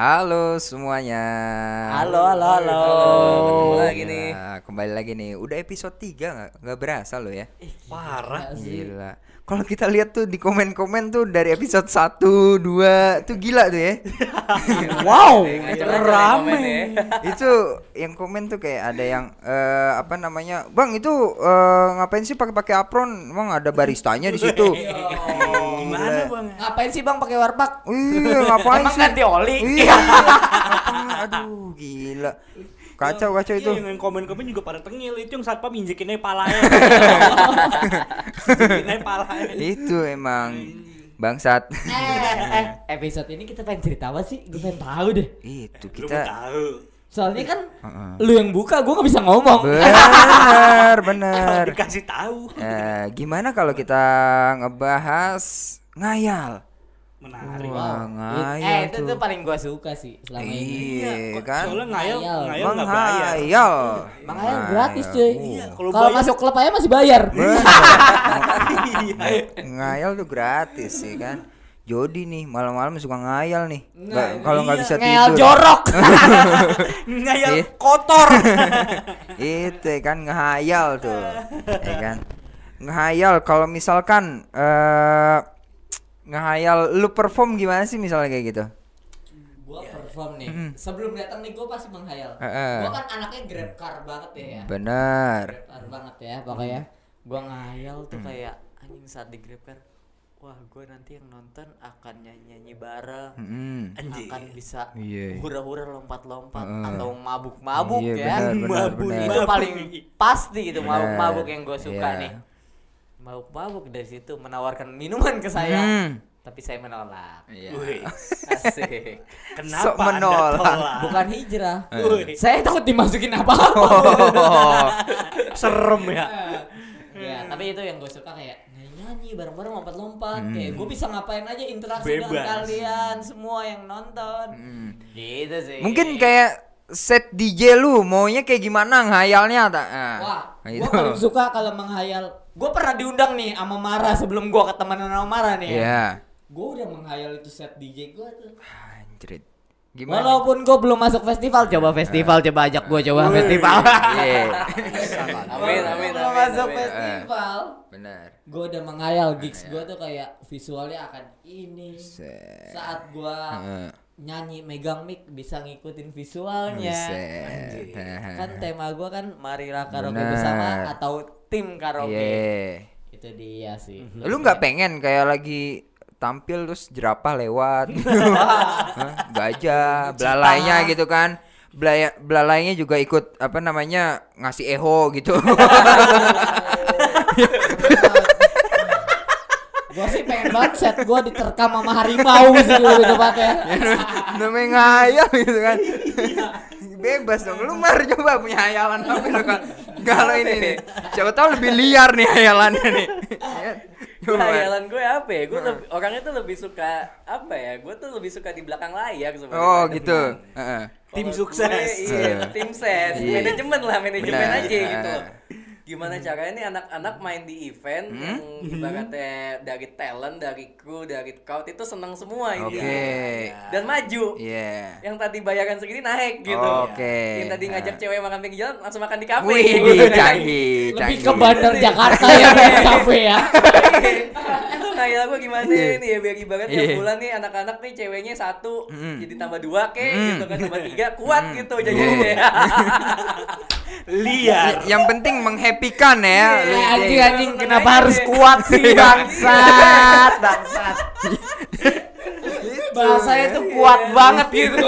Halo semuanya. Halo, halo, halo. Ketemu lagi Gila, nih. Kembali lagi nih. Udah episode 3 nggak nggak berasa loh ya. Parah. Gila. Kalau kita lihat tuh di komen-komen tuh dari episode 1, 2 tuh gila tuh ya. Wow, Ngaco-ngaco nih rame. komennya. itu yang komen tuh kayak ada yang eh, apa namanya? Bang, itu eh, ngapain sih pakai-pakai apron? Emang ada baristanya di situ. Gimana bang? Ngapain sih bang pakai warpak? Iya, ngapain Emang sih? ganti oli? Iya. Ngapain? Aduh, gila. Kacau kacau itu. Iya, yang komen-komen juga pada tengil itu yang satpam injekinnya palanya. injekinnya palanya. Itu emang bangsat. Eh, eh, episode ini kita pengen cerita apa sih? Gue pengen tahu deh. Itu kita tahu. Soalnya kan Heeh. lu yang buka, gue gak bisa ngomong. bener bener. dikasih tahu. Eh, gimana kalau kita ngebahas ngayal? Menarik. Wah, It- ngayal eh, itu tuh. paling gue suka sih selama ini. Iya kok kan? Soalnya ngayal, Ngayal. ngayal nggak bayar. Menghayal. Makanya gratis cuy. Iya, kalau bayar- masuk klub aja masih bayar. Iya. ngayal tuh gratis sih kan. Jody nih malam-malam suka ngayal nih. Nah, Kalau nggak iya. bisa tidur. jorok. Ngayal Iya. kotor. itu ya kan ngehayal tuh ya kan ngehayal kalau misalkan eh ngehayal lu perform gimana sih misalnya kayak gitu gue perform nih. Mm-mm. Sebelum datang nih gue pasti menghayal. Heeh. Gue kan anaknya grab car banget ya. ya. bener Grab car banget ya pokoknya. Gue ngayal tuh kayak anjing saat di grab car. Wah, gue nanti yang nonton akan nyanyi-nyanyi bareng. Mm-mm. Anjing. akan bisa Iya. hura-hura lompat-lompat Heeh. atau mabuk-mabuk Iya, ya. benar, benar, Mabuk, benar. Itu paling pasti itu Benar. mabuk-mabuk yang gue suka Iya. nih. Mabuk-mabuk dari situ menawarkan minuman ke saya, Hmm. tapi saya menolak. Iya. Wih, Asik. Kenapa Sok menolak. Anda tolak? Bukan hijrah. Wih, Saya takut dimasukin apa-apa. Oh, serem ya. ya, tapi itu yang gue suka kayak nyanyi-nyanyi bareng-bareng lompat-lompat. Hmm. Kayak gue bisa ngapain aja interaksi dengan Bebas. kalian semua yang nonton. Hmm. Gitu sih. mungkin kayak set DJ lu maunya kayak gimana ngayalnya tak nah, Wah, itu gua paling suka kalau menghayal. Gua pernah diundang nih sama Mara sebelum gua ketemuan sama Mara nih. ya. Iya Gua udah menghayal itu set DJ gua tuh. anjrit gimana Walaupun gua belum masuk festival, coba festival, coba ajak gua coba festival. Iya. Amin, amin, amin, masuk amin. festival. benar Gua udah menghayal gigs gua tuh kayak visualnya akan ini. Set. Saat gua Heeh. nyanyi megang mic bisa ngikutin visualnya. Kan tema gua kan marilah karaoke Benar. bersama atau tim karaoke. Iya. Itu dia sih. Lu nggak pengen kayak lagi tampil terus jerapah lewat, Hah? gajah, belalainya gitu kan, Belaya, belalainya juga ikut apa namanya ngasih eho gitu. Gua sih pengen banget set gua diterkam sama harimau sih lebih tepatnya. namanya ngayal gitu kan. Bebas dong, lu mar coba punya hayalan apa lu kan? Kalau ini nih, siapa tahu lebih liar nih hayalannya nih. Ya, coba. Hayalan gue apa ya? Gue lebih- orangnya tuh lebih suka apa ya? Gue tuh lebih suka di belakang layar sebenarnya. Oh gitu. Heeh. Tim sukses. gue, iya, tim ses, Iya. manajemen lah, manajemen Benar. aja gitu. Gimana caranya nih anak-anak main di event Hmm? yang ibaratnya dari talent, dari kru, dari crowd itu seneng semua ini. Oke. Dan maju. Iya. Yang tadi bayaran segini naik gitu. Oke. Yang tadi ngajak Nah. cewek makan pinggir jalan langsung makan di kafe. Wih, gitu canggih, Lebih canggih. ke bandar Jakarta ya kafe ya. Itu ngayal gue gimana Iya. nih ya biar ibarat Iya. tiap bulan nih anak-anak nih ceweknya satu Mm. jadi tambah dua kek Mm. gitu kan tambah tiga kuat Mm. gitu jadinya. Liar. Y- yang penting menghappykan ya. Iya, Lu- Anjing anjing kenapa aja harus deh. kuat sih bangsat bangsat. Bahasanya tuh kuat banget gitu.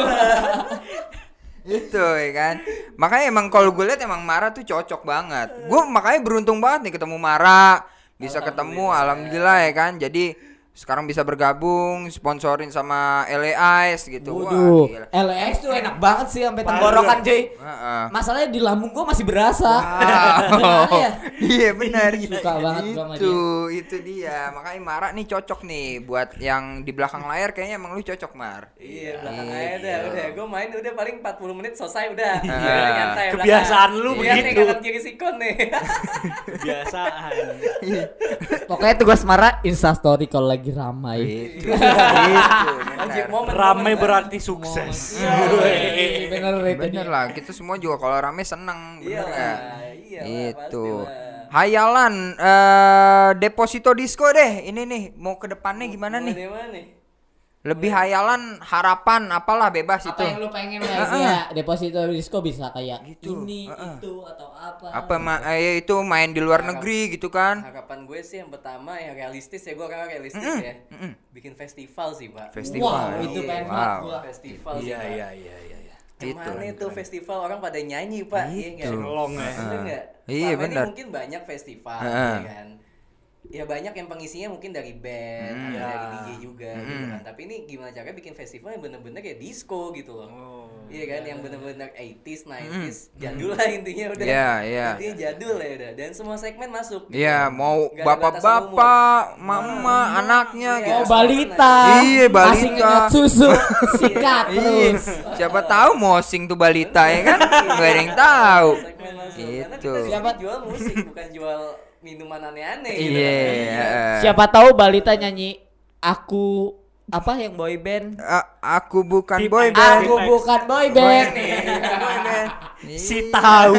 Itu ya kan. Makanya emang kalau gue lihat emang Mara tuh cocok banget. Gue makanya beruntung banget nih ketemu Mara. Bisa ketemu alhamdulillah ya kan. Jadi sekarang bisa bergabung sponsorin sama LA Ice gitu. Waduh, Wah, gila. LX tuh enak banget sih sampai tenggorokan cuy. Heeh. Masalahnya di lambung gua masih berasa. Wow. Ya? Iya benar. Suka banget gua sama Itu itu dia. Makanya Mara nih cocok nih buat yang di belakang layar kayaknya emang lu cocok Mar. Iya, belakang Gitu. aja udah, udah. Gue main udah paling 40 menit selesai udah. Ah. Iya, nyantai Kebiasaan lu Lihat nih begitu. kanan kiri sikon nih. Kebiasaan. Pokoknya tugas Mara Insta story kalau lagi ramai. Itu. itu. Anjir, momen Ramai berarti sukses. Iya, bener itu Bener dia. lah, kita semua juga kalau rame seneng, bener Iya nggak? lah, iya Itu. Hayalan eh deposito disco deh. Ini nih mau ke depannya gimana Mau nih? Lebih hayalan, harapan, apalah bebas apa itu. yang lu pengen guys ya deposito disco bisa kayak Gitu, ini heeh. itu atau apa Apa ma eh, itu main di luar negeri gitu kan? Harapan gue sih yang pertama yang realistis ya, gue orang realistis Mm-mm, ya. mm-mm. Bikin festival sih, Pak. Festival. wow itu Iya, pengen wow. banget gua Festival sih, Iya Pak. iya iya iya. iya. Ke mana Itu. itu festival orang pada nyanyi, Pak? Iya nggak? Ngelong ya. Bener nggak? Iya, benar. mungkin banyak festival, Heeh. ya kan? Ya banyak yang pengisinya mungkin dari band, Hmm. ada Ya. dari DJ juga gitu Hmm. kan. Tapi ini gimana caranya bikin festival yang bener-bener kayak disco gitu loh. Oh. Iya kan, yang bener-bener 80s, 90s, jadul lah intinya udah. Hmm. Iya, iya. Intinya jadul ya udah. Dan semua segmen masuk. gitu. Iya, mau Nggak ada batasan bapak-bapak, mama, anaknya Iya. gitu. oh balita Iya, balita. masih susu sikat Iya, terus siapa tahu mosing tuh balita ya kan? Gak ada yang tahu. Gitu. di Siapa- jual musik, bukan jual minuman aneh-aneh gitu. Iya. siapa tahu balita nyanyi aku apa yang boy band A- aku bukan boy Aku band. aku bukan boy band Iya, boy band. Si Iya. tahu.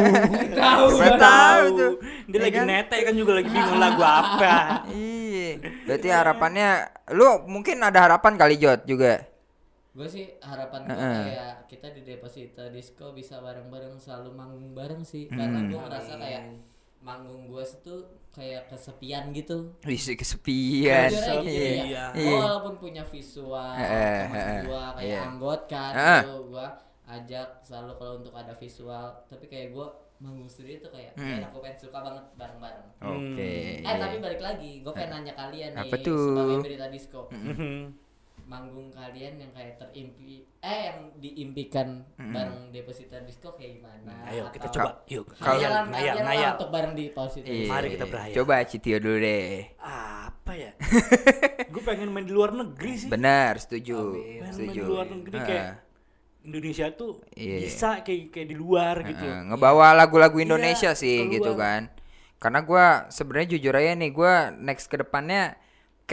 tahu Saya tahu tuh. Dia Ya lagi kan? nete kan juga lagi bingung lagu apa. Iya. Berarti harapannya lu mungkin ada harapan kali Jot juga. gue sih harapan gue Heeh. kayak kita di deposito disco bisa bareng-bareng selalu manggung bareng sih karena gue ngerasa kayak manggung gue tuh kayak kesepian gitu Bisa kesepian. Aja gitu Iya. ya. Iya. Gua walaupun punya visual Heeh, teman heeh, gua kayak iya. anggot kan Heeh. gitu gua ajak selalu kalau untuk ada visual tapi kayak gua manggung sendiri tuh kayak Hmm. kayak aku pengen suka banget bareng-bareng. Oke. Eh tapi balik lagi, gua pengen nanya kalian nih Apa tuh? sebagai berita disco. Mhm. Manggung kalian yang kayak terimpi eh yang diimpikan Mm-mm. bareng deposito disco kayak gimana? Ayo kita coba. Yuk. Kalian lah ngayal. untuk bareng di deposito Iya. disco. Mari kita berhayal. Coba Citio dulu deh. Apa ya? Gue pengen main di luar negeri sih. Benar, setuju. Pengen main Setuju. di luar negeri Heeh. kayak Indonesia tuh Iya. bisa kayak kayak di luar gitu. Heeh, ngebawa lagu-lagu Iya, Indonesia sih keluar. gitu kan. Karena gua sebenarnya jujur aja nih gua next ke depannya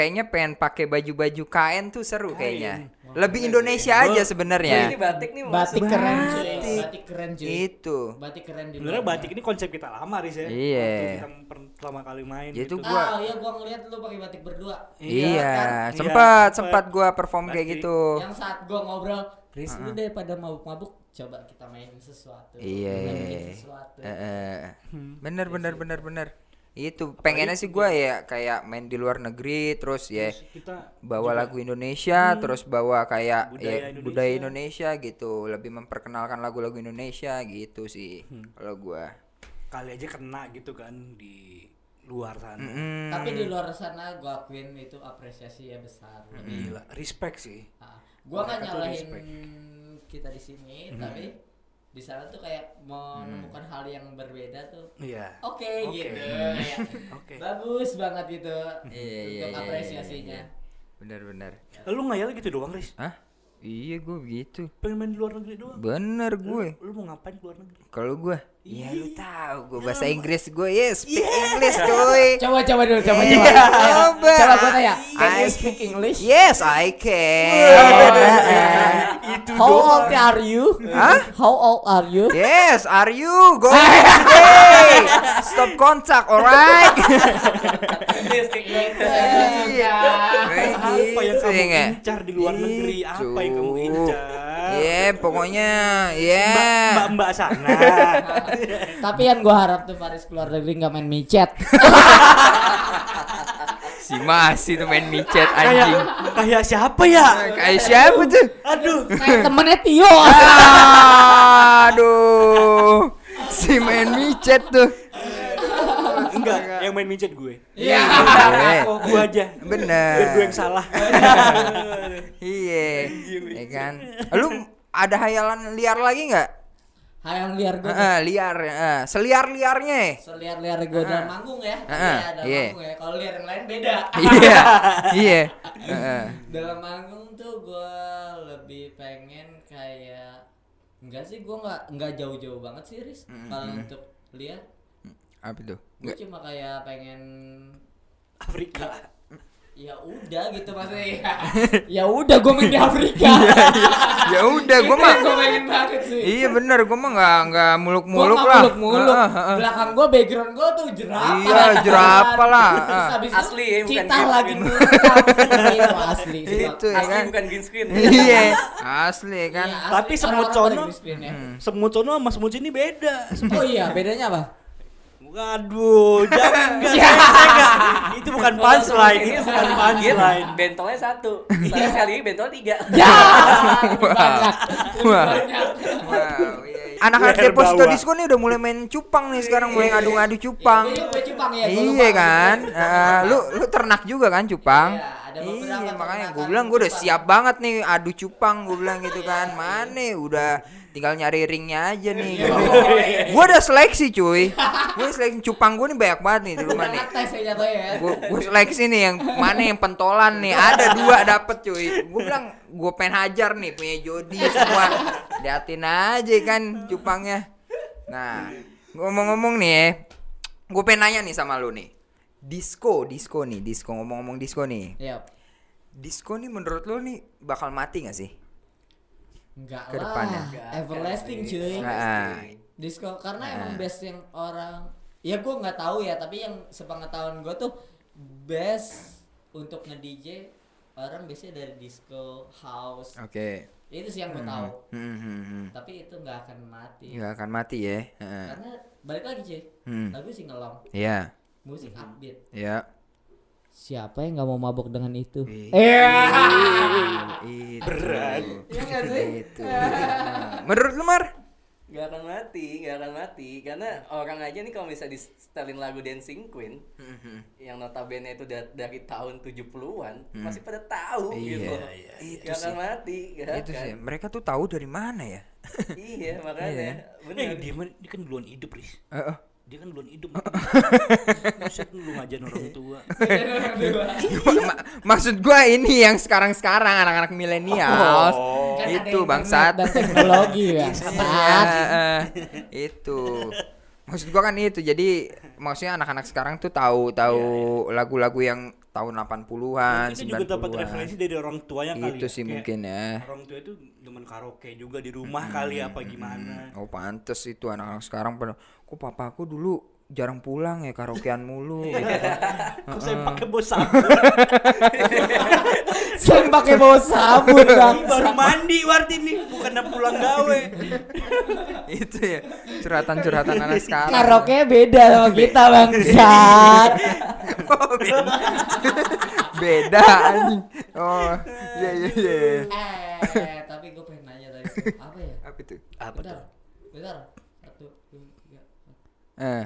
kayaknya pengen pakai baju-baju kain tuh seru kayaknya. Lebih Indonesia aja Ini sebenarnya. batik nih Batik masuk. keren cuy, Batik. batik keren cuy. Itu. Batik keren di Sebenarnya batik ini konsep kita lama Riz ya. Iya. Waktu kita per- pertama kali main Ya itu gitu. gua- Ah, iya gua ngeliat lu pakai batik berdua. Iya, kan? sempat Iya, sempat gua perform kayak Batik. gitu. Yang saat gua ngobrol, Riz lu daripada mabuk-mabuk, coba kita mainin sesuatu. Iya. Bikin sesuatu. Eh. Hmm. Bener bener bener bener. Itu pengennya sih gua ya kayak main di luar negeri terus ya Terus kita bawa lagu Indonesia terus bawa kayak Budaya ya, Indonesia. budaya Indonesia gitu lebih memperkenalkan lagu-lagu Indonesia gitu sih Hmm. kalau gua kali aja kena gitu kan di luar sana. Tapi di luar sana gua akuin itu apresiasi ya besar. Lebih Gila, respect sih. Ah, gua nggak Mereka tuh nyalahin respect. kita di sini, tapi di sana tuh kayak menemukan hal yang berbeda tuh. Iya. Oke Oke. gitu. Kayak Oke. Bagus banget gitu. Iya, iya, untuk iya, apresiasinya. iya, bener-bener Lu ngayal gitu doang, Riz? Hah iya gua begitu Pengen main di luar negeri doang. bener gue Lu mau ngapain di luar negeri? kalau gua ya lu tahu gua bahasa Inggris gue yes speak English cuy Coba coba dulu, coba Iya, coba. coba. Coba gua tanya, can you I- speak English? yes I can How old are you? Hah? How old are you? Yes, are you going today? Stop contact, alright? Iya. Apa yang kamu ya, nggak? incar di luar negeri? Apa yang kamu incar? Iya, pokoknya ya. Mbak-mbak sana. Tapi yang gua harap tuh Faris keluar negeri nggak main micet. Si masih tuh main micet kayak anjing. kayak siapa ya? Kayak siapa tuh? Aduh. Kayak temennya Tio. Aduh. Si main micet tuh. Enggak, yang main micet gue. Iya. Iya. Oh, gue aja. Bener. Biar gue yang salah. Iya. Ya kan? Lu ada hayalan liar lagi nggak? Hayang liar gua. Heeh, liar, heeh. Seliar-liarnya ya? Seliar-liar gue dalam manggung ya. Heeh, ya dalam iya. manggung ya. Kalau liar yang lain beda. Iya. Iya. Heeh. dalam manggung tuh gua lebih pengen kayak enggak sih gua nggak nggak jauh-jauh banget sih Riz kalau untuk liar Apa tuh? gue cuma kayak pengen Afrika. ya udah gitu maksudnya ya. ya udah gue main di Afrika. ya udah gue mah gue pengen banget sih. iya bener gue mah nggak nggak Gua muluk-muluk nggak lah muluk-muluk. Heeh, heeh. Belakang gue background gue tuh jerapah. Iya, jerapah lah. Terus Ah. itu Asli ya, bukan Cita lagi. Itu asli. sih, Itu ya Asli kan? bukan green screen. iya asli kan Iya. Tapi semut screen ya. Semut sono sama semut sini beda. Oh iya, bedanya apa? Waduh, jangan enggak, Ya. saya enggak. Itu bukan punchline, ini itu bukan punchline. Bentolnya satu. Saya sekali ini bentol tiga. Ya, banyak. Iya, iya. Anak-anak deposito bawah. disco nih udah mulai main cupang nih sekarang mulai ngadu-ngadu cupang. Iya, ya. Iya kan? Eh, lu lu ternak juga kan cupang? Iya, ada beberapa Iya, makanya gue bilang gue udah siap banget nih adu cupang gue bilang gitu kan. Mana udah tinggal nyari ringnya aja nih. gue udah seleksi cuy. Gue seleksi cupang gue nih banyak banget nih di rumah nih. Ya gue gue seleksi nih yang mana yang pentolan nih ada dua dapet cuy gue bilang gue pengen hajar nih punya Jody semua liatin aja kan cupangnya nah ngomong-ngomong nih gue pengen nanya nih sama lu nih disco disco nih disco ngomong-ngomong disco nih Iya. disco nih menurut lu nih bakal mati gak sih Enggak Ke depannya. Everlasting cuy. nah, Disco karena Nah. emang best yang orang ya gue nggak tahu ya tapi yang sepengetahuan gue tuh best untuk nge DJ orang biasanya dari disco house oke itu sih yang gue tahu Hmm, hmm, hmm. tapi itu nggak akan mati nggak akan mati ya Heeh. karena balik lagi cuy Hmm. lagu singelong Iya, musik upbeat iya. siapa yang nggak mau mabuk dengan itu. Iya. Itu. Berat. Iya sih? Itu. Nah, Menurut lu Mar? Gak akan mati, gak akan mati Karena orang aja nih kalau bisa di setelin lagu Dancing Queen Yang notabene itu da- dari tahun 70-an Masih pada tahu Iya, gitu iya, itu Gak akan sih. mati gak Itu akan. sih. Mereka tuh tahu dari mana ya? Iya makanya Iya. Eh, Bener dia, mah- dia kan duluan hidup, Riz. Heeh. Dia kan duluan hidup. Buset lu ngajarin orang tua. Ma- maksud gua ini yang sekarang-sekarang anak-anak milenial. Oh. Kan itu bangsat. dan teknologi ya Iya, itu. Maksud gua kan itu. Jadi maksudnya anak-anak sekarang tuh tahu tahu lagu-lagu yang tahun 80-an, Kita juga dapat 90-an. referensi dari orang tuanya kali. Itu ya. sih Kayak mungkin ya. Orang tua itu demen karaoke juga di rumah kali apa gimana. Oh pantes itu anak-anak sekarang pada kok papaku dulu jarang pulang ya karaokean mulu gitu kan. Kok saya pakai bos sabun? saya pakai bawa sabun bang. baru mandi Warti nih, bukan pulang gawe. itu ya curhatan-curhatan anak sekarang. Karaoke beda sama kita bangsat oh, beda. beda anjing. Oh iya iya iya eh tapi gue pengen nanya tadi. Apa ya? Apa itu Apa bentar tuh? bentar. Satu dua tiga. Eh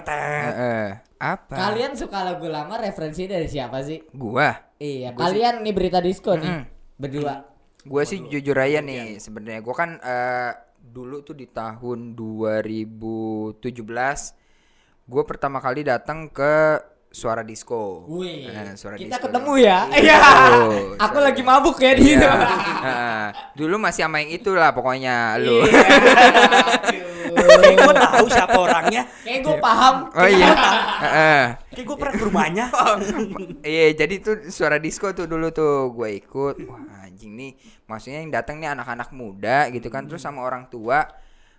Tetet. eh, eh. apa kalian suka lagu lama referensi dari siapa sih gua iya kalian nih berita disco nih Mm. berdua gua sih jujur aja nih sebenarnya gua kan eh, dulu tuh di tahun 2017 gua pertama kali datang ke suara disco Wih, Eh, suara kita disco. ketemu ya. Iya. Iya. Aku suara lagi mabuk ya di Iya. situ. Heeh. dulu masih sama yang itulah pokoknya lu. Kayak gue tahu siapa orangnya. Kayak gue paham. oh iya. Heeh. Kayak gue pernah ke rumahnya. Iya, jadi tuh suara disco tuh dulu tuh gue ikut. Wah, anjing nih. Maksudnya yang datang nih anak-anak muda gitu kan terus sama orang tua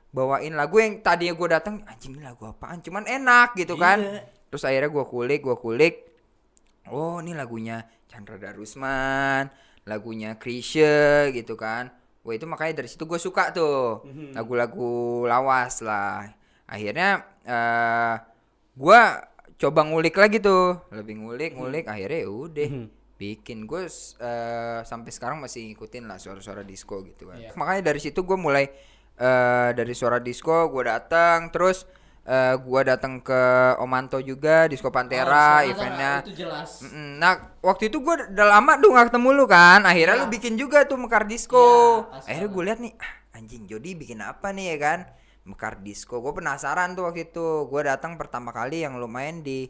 bawain lagu yang tadinya gue datang anjing ini lagu apaan cuman enak gitu kan terus akhirnya gue kulik gue kulik oh ini lagunya Chandra Darusman lagunya Krisye gitu kan wah itu makanya dari situ gue suka tuh. Lagu-lagu lawas lah. Akhirnya eh gue coba ngulik lagi tuh. Lebih ngulik ngulik akhirnya ya udah. Bikin. Gue eh, sampai sekarang masih ngikutin lah suara-suara disco gitu kan. Iya. makanya dari situ gue mulai eh, dari suara disco gue datang. Terus eh, gue datang ke Omanto juga disco Pantera Oh, eventnya Itu jelas. Mm, Nah waktu itu gue udah lama tuh gak ketemu lu kan Akhirnya Iya. lu bikin juga tuh Mekar Disco Iya, pas Akhirnya gue lihat nih ah, Anjing Jody bikin apa nih ya kan Mekar Disco Gue penasaran tuh waktu itu Gue datang pertama kali yang lu main di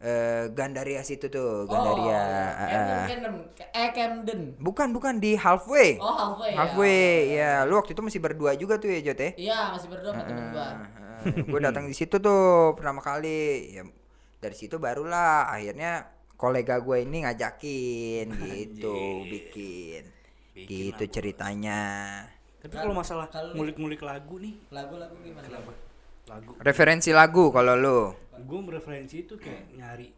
eh, Gandaria situ tuh Gandaria ah, Camden, ah. Camden. Eh Camden. Bukan bukan di Halfway Oh halfway. Halfway ya. ya Lu waktu itu masih berdua juga tuh ya Jot ya Iya masih berdua sama temen gua. Gue datang di situ tuh pertama kali ya dari situ barulah akhirnya kolega gue ini ngajakin gitu bikin Bikin gitu lagu. ceritanya Tapi kalau masalah ngulik-ngulik lagu nih, Lagu-lagu gimana? kenapa? Lagu. referensi lagu kalau lu Gue referensi itu kayak nyari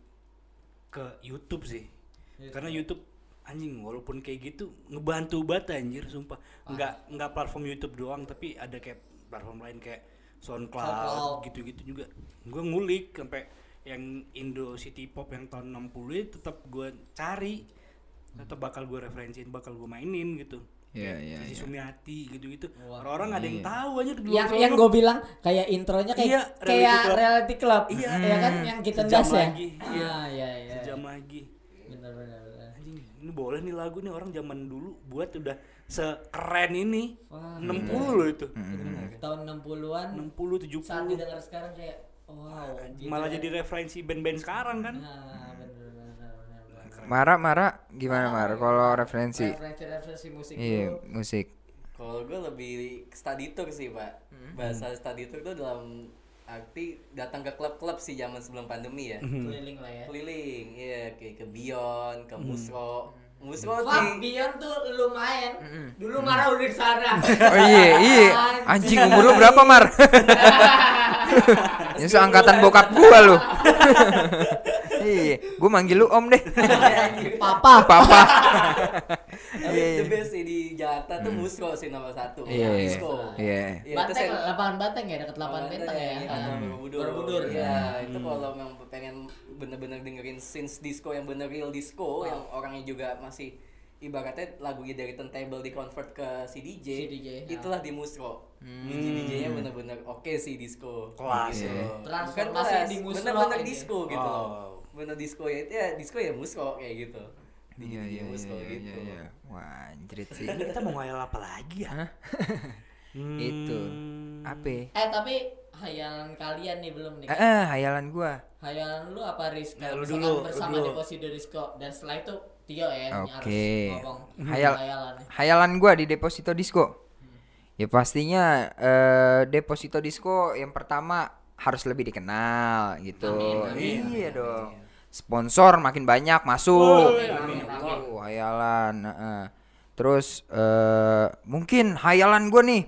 ke YouTube sih. Karena YouTube anjing walaupun kayak gitu ngebantu banget anjir sumpah. Enggak enggak platform YouTube doang tapi ada kayak platform lain kayak SoundCloud SoundCloud. gitu-gitu juga. Gue ngulik sampai yang Indo City Pop yang tahun 60 itu tetap gue cari tetap bakal gue referensiin bakal gue mainin gitu Iya, iya, Sisi iya. Sumiati gitu-gitu orang-orang ada yang iya. tahu aja luar yang yang gue bilang kayak intronya kayak Iya, kayak reality club. club Iya. ya kan yang kita das ya lagi, iya. ah iya iya sejam lagi benar benar benar. anjing ini boleh nih lagu nih orang zaman dulu buat udah sekeren ini. Wah, 60 loh itu. Tahun 60-an 60 70 saat didengar sekarang kayak wow gitu malah kan. jadi referensi band-band sekarang kan? Nah benar benar benar benar. Mara Mara gimana Mara? Kalau referensi. Referensi referensi musik iya musik. Kalau gue lebih study tour sih pak. Bahasa study tour itu dalam arti datang ke klub-klub sih zaman sebelum pandemi ya. keliling lah ya. Keliling, iya kayak ke Bion, ke Musro. Musro Fuck, Bion tuh lumayan. Dulu marah udah di sana. oh iya iya anjing umur lu berapa Mar ini seangkatan bokap gua lu iya gua manggil lu om deh Papa. papa Tapi Iya, the best sih di Jakarta tuh Musro sih nomor satu. Iya, iya. Disco. Iya. Iya, Banteng, lapangan Banteng ya dekat lapangan Benteng ya. Iya, Ah. Borobudur. Borobudur. Iya, itu kalau memang pengen bener-bener dengerin since disco yang bener real disco yang orangnya juga masih ibaratnya lagunya dari turntable di convert ke si DJ, Si DJ, ya. itulah di Musro. DJ DJ-nya bener-bener oke sih disco. Kelas, Gitu. ya. Bukan Transformasi kelas, di Musro Bener-bener ini. disco gitu loh. Wow. Bener disco ya, ya disco ya Musro kayak gitu. iya DJ iya Musro iya gitu. iya iya wah anjrit sih ini kita mau ngayal apa lagi ya Hmm, itu apa Eh tapi hayalan kalian nih belum nih. eh, eh hayalan gua Hayalan lu apa Rizko? Nah, lu dulu, lu bersama dulu. Deposito Disco dan setelah itu Tio ya Oke. ngomong. Hayal- hayalan gua di deposito disco. Ya pastinya eh, deposito disco yang pertama harus lebih dikenal gitu. Amin, amin, iya dong. sponsor makin banyak masuk. Amin, amin. Itu hayalan heeh. terus eh, mungkin hayalan gua nih.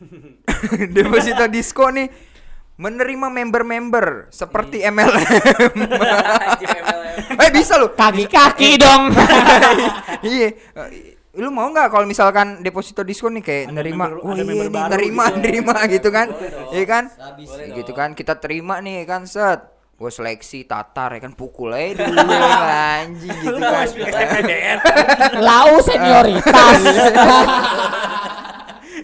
Deposito disco nih menerima member-member seperti MLM Anjir, MLM. eh bisa loh Kaki-kaki dong. iya Eh, lu mau nggak kalau misalkan deposito diskon nih kayak Ada nerima member- oh ada iya nih, nerima gitu. nerima gitu kan dong. iya kan. Boleh gitu dong. kan kita terima nih kan set gue seleksi tatar ya kan pukul aja dulu anjing gitu kan Lau senioritas.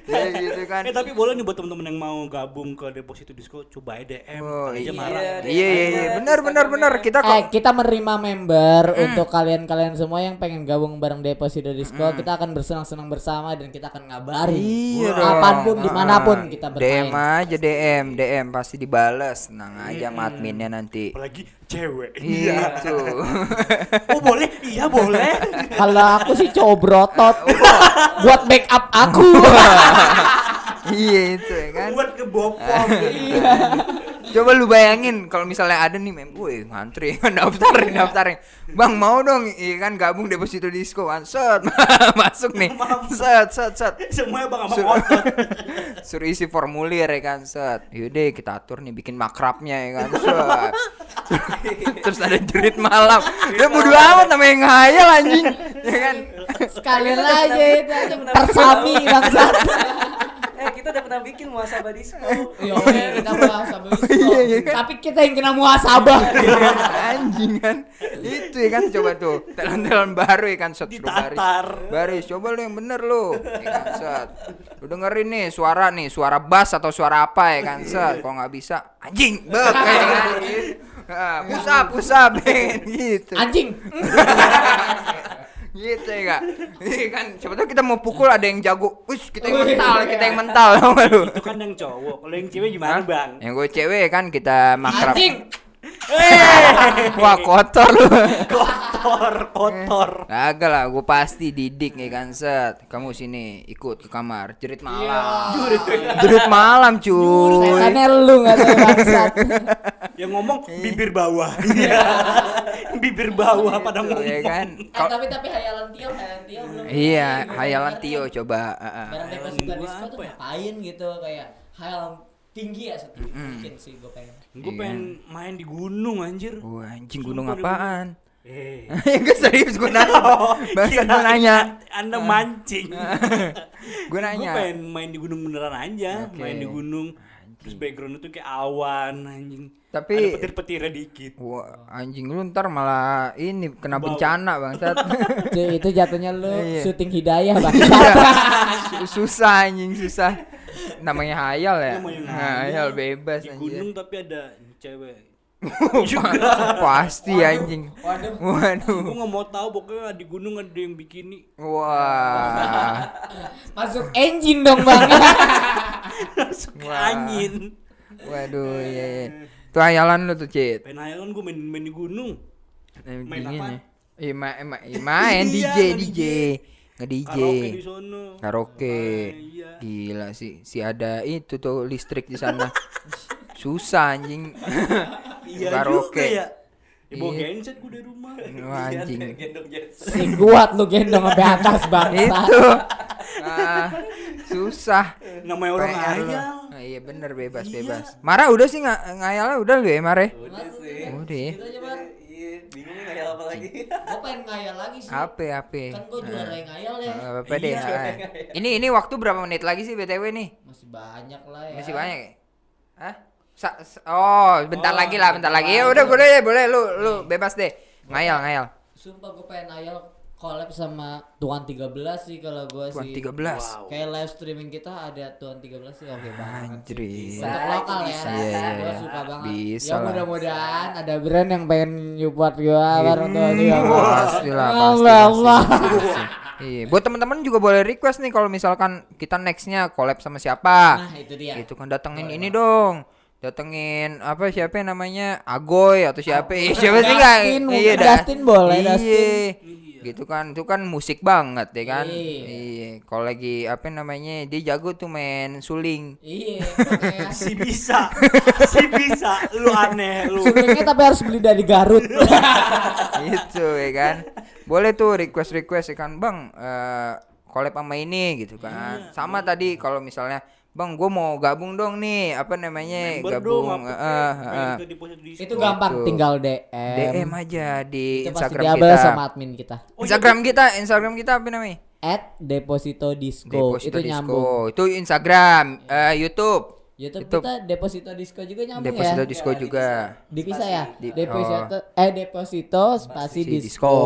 Ya gitu kan. Eh tapi boleh nih buat temen-temen yang mau gabung ke deposito disco coba aja DM Oh, aja iya. marah. Iya iya iya benar benar benar. Kita eh kok kita menerima member untuk kalian-kalian semua yang pengen gabung bareng Deposito Disco. Kita akan bersenang-senang bersama dan kita akan ngabarin. Iya dong. Kapan pun Ah, di mana pun kita DM bermain. aja DM DM pasti. Dibales. Tenang aja sama adminnya nanti. Apalagi cewek. Iya. Itu oh boleh? Iya boleh. Kalau aku sih cowok brotot buat backup aku. iya itu ya kan? Buat kebopong Coba lu bayangin kalau misalnya ada nih mem, gue ngantri daftarin daftarin. Bang mau dong, iya kan gabung deposito disco kan. Set masuk nih. Set set set. semuanya bang Sur- otot Suruh isi formulir ya kan. Set. Yaudah kita atur nih bikin makrabnya ya kan. Set. Terus ada jerit malam. Ya bodo amat namanya ngayal anjing. Ya kan. Sekali aja itu aja persami bangsat. Eh kita udah pernah bikin muasabah disco. Yo, kita muasabah disco. Iya, iya kan? Tapi kita yang kena muasabah. anjing kan. Itu ya kan coba tuh. Talent-talent baru ya kan set baris. Baris, coba lu yang bener lu. Ya kan, set. Lu dengerin nih suara nih, suara bass atau suara apa ya kan, set. Kalau nggak bisa, anjing, bek ya kan. Ah, push up, push up, kan, gitu. Anjing. Gitu ya kak. Iya kan, siapa tahu kita mau pukul ada yang jago. Wis, kita yang mental, kita yang mental, itu kan yang cowok kalau yang cewek gimana bang Yang gue cewek kan kita makrab. Anjing. Wah kotor lu. kotor kotor Kagak lah, gue pasti didik nih kan set. Kamu sini ikut ke kamar, jerit malam. Jerit malam cuy. Setannya lu nggak tahu bangsat. yang ngomong bibir bawah bibir bawah pada Gitu, ngomong ya kan Eh, tapi tapi hayalan Tio, hayalan Tio belum. iya hayalan. Tio coba. Barang deposito gua disco tuh apa ya? ngapain gitu kayak hayalan tinggi ya setinggi mungkin sih gue pengen. gue pengen main di gunung anjir. Wah, anjing gunung Sumpah di apaan? Eh. Enggak serius gue nanya. Bangsa gue kirain nanya. anda mancing. Gue gue nanya. pengen main di gunung beneran aja Oke. main di gunung terus background itu kayak awan anjing Tapi- ada petir-petirnya dikit Wah, anjing lu ntar malah ini kena Bau. bencana bangsat. Cuy, itu jatuhnya lu Iya. syuting hidayah bang. Su- susah anjing susah. Namanya hayal ya. Namanya Hayal bebas di anjing. gunung tapi ada cewek Pasti anjing. Waduh. Waduh. gue nggak mau tahu pokoknya di gunung ada yang bikini Wah. Masuk engine dong bang. masuk Wah. angin Waduh, iya iya. Itu hayalan lu tuh, Cit. pengen hayalan gue main main di gunung Main dingin apa? ya. Iya, ma- ma- iya, main DJ, Iya, DJ. nge-DJ. Nge-DJ. karaoke di sono Karaoke. Iya Gila sih, si ada itu tuh listrik di sana. Susah anjing. Iya Karaoke. juga ya ya bawa Iya. genset gue dari rumah Wah, anjing. Gendong Jetson. si kuat lu gendong sampai atas bang. itu. Ah, susah. namanya orang PR lu. hayal Ah, iya bener bebas Iya. bebas. Mara udah sih nggak ngayalnya udah lu ya Mare. Udah sih. Udah ya. Gitu aja bang. Iya, bingung ngayal apa lagi. Gue pengen ngayal lagi sih. Apa apa? Kan gue juara yang ngayal ya. Nggak apa-apa deh. Iya. ah. Ini ini waktu berapa menit lagi sih BTW nih? Masih banyak lah ya. Masih banyak ya? Hah? Sa- sa- oh, bentar Oh, lagi lah, bentar lagi. Ya udah boleh deh, boleh lu lu bebas deh. Ngayal, ngayal. Sumpah gue pengen ngayal collab sama Tuan 13 sih kalau gue Tuan sih. 13. Wow. Kayak live streaming kita ada Tuan 13 sih oke banget. sih. Anjir. Untuk lokal ya. Bisa. Iya, iya, Gua iya. suka banget. Bisa ya mudah-mudahan ada brand yang pengen support gua bareng Tuan 13. Pasti lah, Ya pasti. Allah. pasti, pasti. Iya, buat teman-teman juga boleh request nih kalau misalkan kita nextnya collab sama siapa. Nah, itu dia. Itu kan datengin ini dong. Datengin apa siapa yang namanya Agoy atau siapa? Ih, siapa sih enggak? Dustin, Iya. Dustin boleh, Iya. Dustin. Gitu kan, itu kan musik banget ya kan. Iya. Iya. Kalau lagi apa namanya? Dia jago tuh main suling. Iya, si bisa si bisa lu aneh lu Sulingnya tapi harus beli dari Garut. gitu ya kan. Boleh tuh request request ya kan, Bang. eh collab sama ini gitu kan. Sama tadi kalau misalnya Bang, gue mau gabung dong nih, apa namanya? Member gabung. dong, eh, eh, eh. ke deposit disco. itu gampang, Gitu. tinggal DM. DM aja di Itu Instagram kita. sama admin kita. Oh, iya, Instagram kita, Instagram kita apa namanya? At Deposito Disco. Deposito itu Disco. nyambung. Itu Instagram, eh, YouTube. YouTube, YouTube. kita Deposito Disco juga nyambung Deposito ya. Disco juga. Dipisah ya? Di- Deposito eh Deposito spasi Si Disco. disco.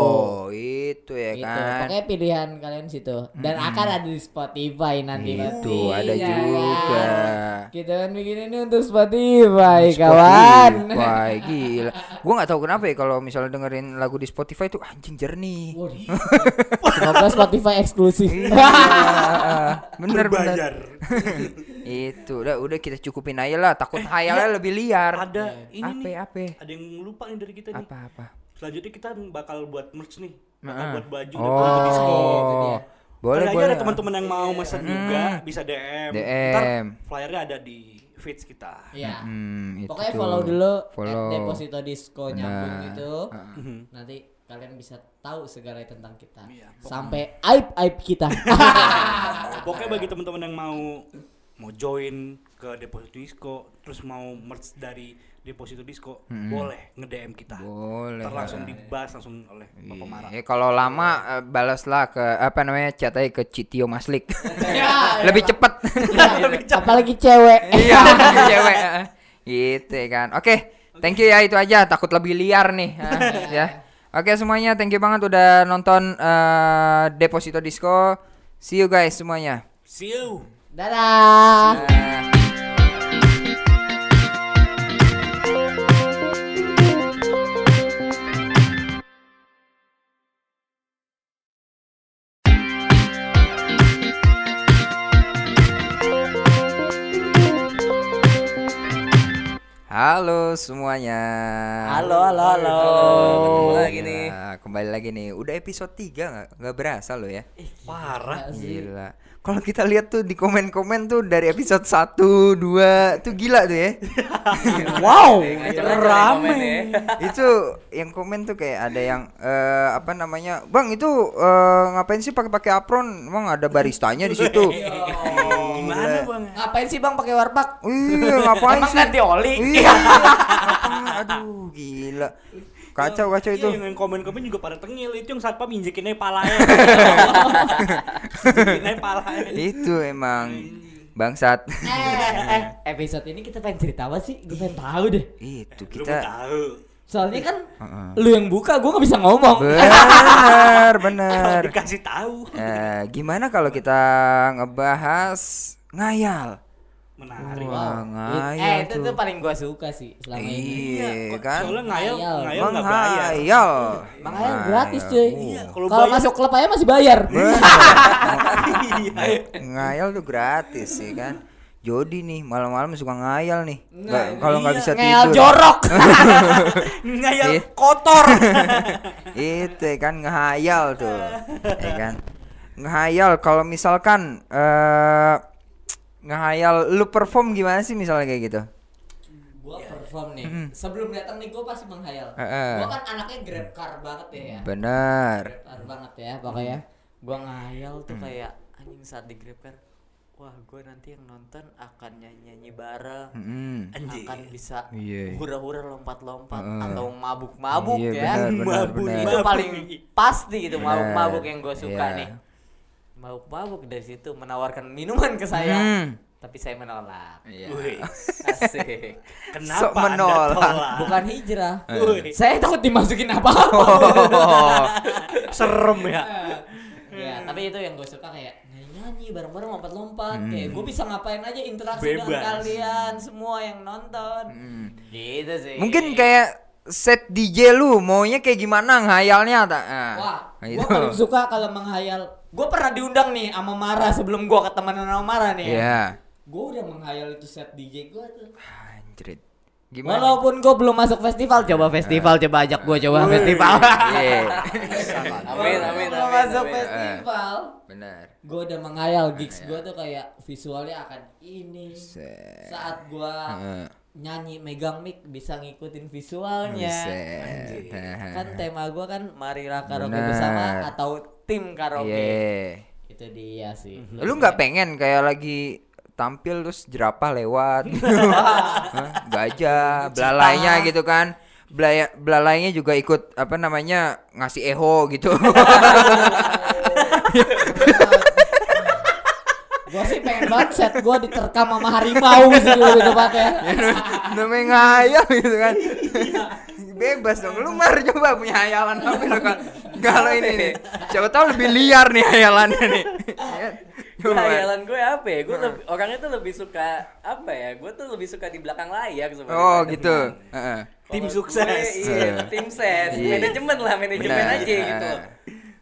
Itu ya Gitu. kan. Pokoknya pilihan kalian situ. Dan akan ada di Spotify nanti. Itu ada ya juga. kan? Kita kan bikin ini untuk Spotify, kawan. Spotify, gila. Gua nggak tahu kenapa ya kalau misalnya dengerin lagu di Spotify tuh anjing jernih. Semoga Spotify eksklusif. Iya, bener bener. Itu udah udah kita cukupin aja lah. Takut hayalnya lebih liar. ada ini Apa nih apa ada yang lupa nih dari kita nih apa apa. selanjutnya kita bakal buat merch nih bakal buat baju Deposito disco itu dia. Oh, boleh Kali aja boleh. ada teman-teman yang mau mesen juga bisa DM. Ntar DM. flyernya ada di feeds kita. Iya. Hmm, itu Pokoknya tuh. follow dulu Follow. at Deposito Disco nyambung Benar. itu. Mhm. Nanti kalian bisa tahu segala tentang kita. Iya, Sampai aib aib kita. Pokoknya bagi teman-teman yang mau mau join ke Deposito Disco, terus mau merch dari Deposito Disco, boleh nge-DM kita. Boleh. Ntar langsung dibahas langsung oleh Bapak Mara. Iya, kalau lama eh, balaslah ke apa namanya chat aja ke Citio Maslik. Ya, Lebih cepet. ya, apalagi cewek. Iya, cewek. eh. Gitu ya kan. Oke, thank you ya itu aja. Takut lebih liar nih. eh, ya. Oke semuanya, thank you banget udah nonton eh, Deposito Disco. See you guys semuanya. See you. Dadah. Eh, Halo semuanya. Halo, halo, halo. Ketemu lagi nih. Ya, kembali kembali lagi nih. Udah episode 3 nggak nggak berasa lo ya. Parah. Gila. Kalau kita lihat tuh di komen-komen tuh dari episode 1, 2 tuh gila tuh ya. Wow. Rame. itu yang komen tuh kayak ada yang eh, apa namanya? Bang, itu eh, ngapain sih pakai-pakai apron? Emang ada baristanya di situ. Gimana bang? Ngapain sih bang pakai warpak? Iya, ngapain Emang sih? ganti oli? Iya. Aduh, gila. Kacau kacau itu. Iya, yang komen-komen juga pada tengil itu yang satpam injekin aja palanya. aja palanya. Itu emang bangsat. eh, eh, episode ini kita pengen cerita apa sih? Gue pengen tahu deh. itu kita tahu. Soalnya kan Heeh. lu yang buka, gue nggak bisa ngomong. bener bener dikasih tahu. Eh, gimana kalau kita ngebahas ngayal Menarik. Wah, Eh, ngayal itu tuh. tuh paling gue suka sih selama ini. iya kok kan Soalnya ngayal, Ngayal. ngayal nggak bayar. menghayal Makanya gratis cuy. Iya, kalau bayar- masuk klub aja masih bayar. Iya. ngayal tuh gratis sih kan Jody nih malam-malam suka ngayal nih Nah, Nggak- kalau nggak iya. bisa Ngeyel tidur jorok. ngayal Iya. kotor. itu ya kan ngehayal tuh ya kan ngehayal kalau misalkan eh ngehayal lu perform gimana sih misalnya kayak gitu gue perform nih. Mm. Sebelum datang nih gue pasti menghayal. Heeh. Gue kan anaknya grab car banget ya. bener Grab car banget ya pokoknya. Gua ngayal tuh kayak anjing saat di grab car. Wah, gue nanti yang nonton akan nyanyi-nyanyi bareng. Mm-mm. Anjing. akan bisa Iya. hura-hura lompat-lompat Heeh. atau mabuk-mabuk Iya, ya. benar, benar, Mabuk, benar. Itu paling pasti gitu Benar. mabuk-mabuk yang gue suka Iya. nih. Mabuk-mabuk dari situ menawarkan minuman ke saya. Hmm. Tapi saya menolak. Iya. Wih, Asik. kenapa Anda menolak. tolak? Bukan hijrah. Wih, Saya takut dimasukin apa-apa. Oh, serem ya. ya, tapi itu yang gue suka kayak nyanyi bareng-bareng lompat-lompat. Hmm. Kayak gue bisa ngapain aja interaksi dengan Bebas. kalian semua yang nonton. Hmm. Gitu sih. Mungkin kayak set DJ lu maunya kayak gimana ngayalnya tak? Nah, Wah, gitu. gue paling suka kalau menghayal. Gue pernah diundang nih sama Mara sebelum gue ketemuan sama Mara nih. ya. Iya. Gue udah menghayal itu set DJ gue tuh. Anjrit. Gimana? Walaupun gue belum masuk festival, coba festival, coba ajak gue coba festival. Iya. Amin, amin, Belum amin, masuk amin. festival. Benar. Gue udah menghayal gigs gue tuh kayak visualnya akan ini. Set. Saat gue nyanyi megang mic bisa ngikutin visualnya. Kan tema gue kan marilah karaoke bersama atau tim karaoke. Iya. Itu dia sih. Lu nggak pengen kayak lagi tampil terus jerapah lewat Hah? gajah belalainya gitu kan Belaya, belalainya juga ikut apa namanya ngasih eho gitu Gue sih pengen banget set gue diterkam sama harimau sih lebih tepatnya. namanya ngayal gitu kan bebas dong lu mar coba punya hayalan apa lu kan kalau ini nih siapa tahu lebih liar nih hayalannya nih Ya, coba. Hayalan gue apa ya? Gue lebih- orangnya tuh lebih suka apa ya? Gue tuh lebih suka di belakang layar sebenarnya. oh gitu Heeh. Tim Kalau sukses. gue, iya, tim ses, Iya. manajemen lah, manajemen Benar. aja gitu.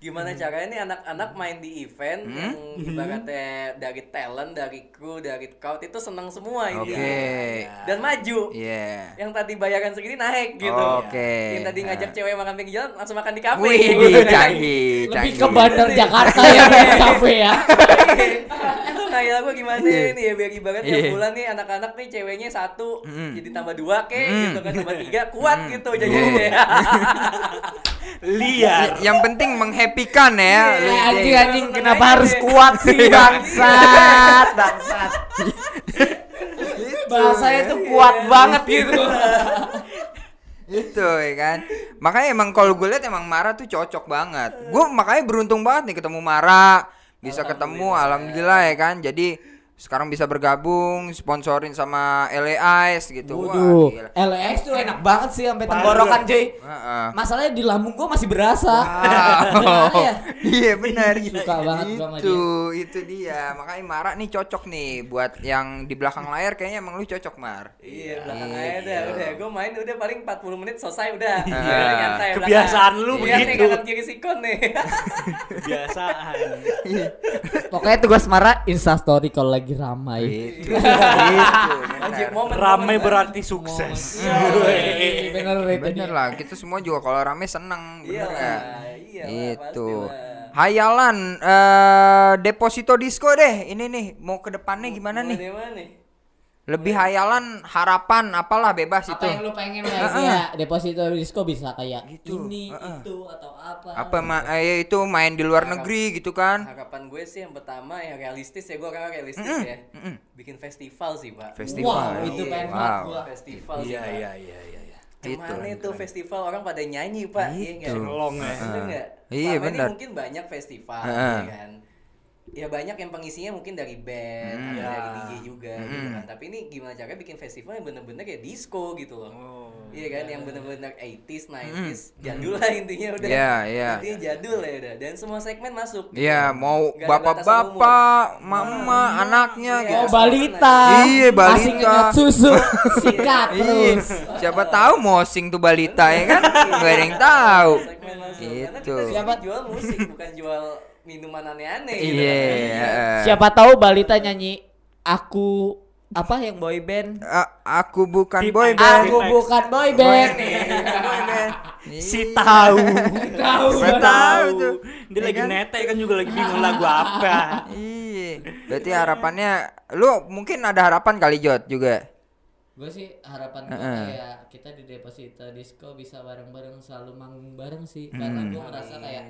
Gimana caranya nih anak-anak main di event Hmm? yang ibaratnya dari talent, dari kru, dari crowd itu seneng semua oke ini. Dan maju. iya Yang tadi bayaran segini naik gitu. Oke. Yang tadi ngajak Nah. cewek makan pinggir jalan langsung makan di kafe. Wih, gitu. canggih, Lebih canggih. ke Bandar Jakarta ya kayak kafe ya. itu ngayal gue gimana ini ya biar ibarat Iya. tiap bulan nih anak-anak nih ceweknya satu Mm. jadi tambah dua kek Mm. gitu kan tambah tiga kuat Mm. gitu jadinya Iya. Liar. Y- yang penting menghappykan ya. Iya, Eh, anjing Iya. anjing Seneng kenapa harus kuat sih Iya. bangsat bangsat. Bahasanya tuh kuat banget gitu. Itu ya kan. Makanya emang kalau gue lihat emang Mara tuh cocok banget. Gue makanya beruntung banget nih ketemu Mara. Bisa ketemu alhamdulillah ya kan. Jadi sekarang bisa bergabung sponsorin sama LA Ice gitu. Wah, Waduh, gila. LX tuh enak banget sih sampai tenggorokan cuy. Heeh. Masalahnya di lambung gua masih berasa. Wow. Ya? Iya benar. Suka banget gua sama Itu itu dia. Makanya Mara nih cocok nih buat yang di belakang layar kayaknya emang lu cocok Mar. iya belakang aja Gitu. udah udah gue main udah paling 40 menit selesai udah Ah. Belakang. Kebiasaan lu nih begitu. kanan kiri sikon nih Kebiasaan. Pokoknya tugas Mara Insta story kalau lagi ramai. Itu. itu. Wajib momen Rame momen, berarti sukses. Iya, bener Bener lah, kita semua juga kalau rame seneng, Iya bener nggak? iya lah, Itu. Hayalan eh deposito disco deh. Ini nih mau ke depannya gimana nih? Lebih hayalan, harapan, apalah bebas apa itu. yang lu pengen lah ya deposito disco bisa kayak Gitu, ini heeh. itu atau apa Apa ma eh, itu main di luar negeri gitu kan? Harapan gue sih yang pertama ya realistis ya gue karena realistis ya. mm-mm. Bikin festival sih pak. Festival. wow itu Iya. pengen Wow. banget gua Festival sih Iya iya iya iya. iya. Ke mana Itu, itu festival orang pada nyanyi pak? Iya nggak? Itu. Ngelong ya. Nggak? Iya, bener. mungkin banyak festival Heeh. ya kan. Ya banyak yang pengisinya mungkin dari band, Hmm. ada dari Ya. DJ juga gitu kan. Tapi ini gimana caranya bikin festival yang bener-bener kayak disco gitu loh. Oh. Iya kan, yang bener-bener 80s, 90s, jadul lah intinya udah. Hmm. Iya, iya. Intinya jadul ya udah. Dan semua segmen masuk. gitu. Iya, mau Nggak ada batasan bapak-bapak, mama, anaknya Iya. gitu. oh balita Iya, balita. ngenyot susu sikat Iya, terus siapa tahu mosing tuh balita ya kan? Gak ada yang tahu. Segmen masuk. Karena Gitu. Siapa- jual musik, bukan jual minuman aneh-aneh gitu. Iya. siapa tahu balita nyanyi aku apa yang boy band A- aku bukan Tip boy band. aku bukan boy band Boy band. Si tahu. tahu tahu tuh. Dia Ya lagi kan? nete kan juga lagi bingung lagu apa. Iya. Berarti harapannya lu mungkin ada harapan kali Jot juga. gue sih harapan gue kayak kita di deposito disco bisa bareng-bareng selalu manggung bareng sih karena gue ngerasa kayak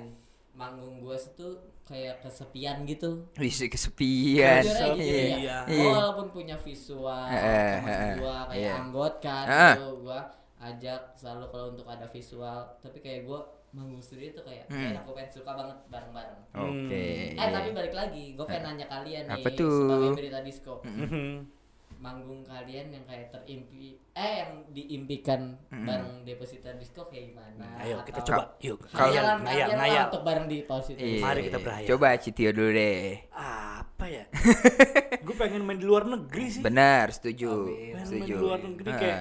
manggung gue tuh kayak kesepian gitu Bisa kesepian. Aja gitu ya. Iya. Iya. walaupun punya visual Heeh, teman heeh, gua kayak iya. anggot kan Heeh. gitu gua ajak selalu kalau untuk ada visual tapi kayak gua manggung sendiri tuh kayak Hmm. enak gua pengen suka banget bareng-bareng Oke. eh tapi balik lagi gua pengen nanya kalian nih Apa tuh? sebagai berita disco. Manggung kalian yang kayak terimpi eh yang diimpikan bareng deposita disco kayak gimana Ayo kita coba. Yuk. kalian lah ngayal. untuk bareng di deposita Iya. Mari kita berhayal. Coba Citio dulu deh. Apa ya? Gue pengen main di luar negeri sih. Benar, setuju. Pengen main Setuju. di luar negeri kayak